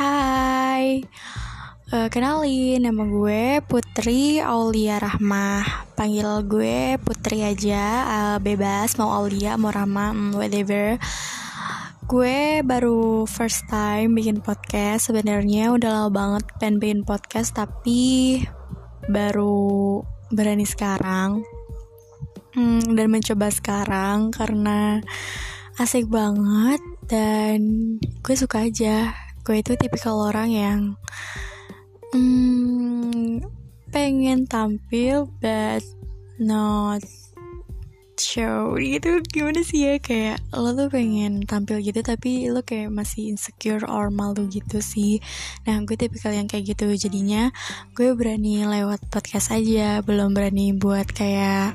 Hai, uh, kenalin nama gue Putri Aulia Rahmah. Panggil gue Putri aja, uh, bebas mau Aulia, mau Rahma, um, whatever. Gue baru first time bikin podcast. Sebenarnya udah lama banget pengen bikin podcast Tapi baru berani sekarang. Hmm, Dan mencoba sekarang karena asik banget Dan gue suka aja gue itu tipikal orang yang hmm, pengen tampil but not show. Gitu gimana sih ya? Kayak lo tuh pengen tampil gitu tapi lo kayak masih insecure or malu gitu sih. Nah gue tipikal yang kayak gitu. Jadinya gue berani lewat podcast aja belum berani buat kayak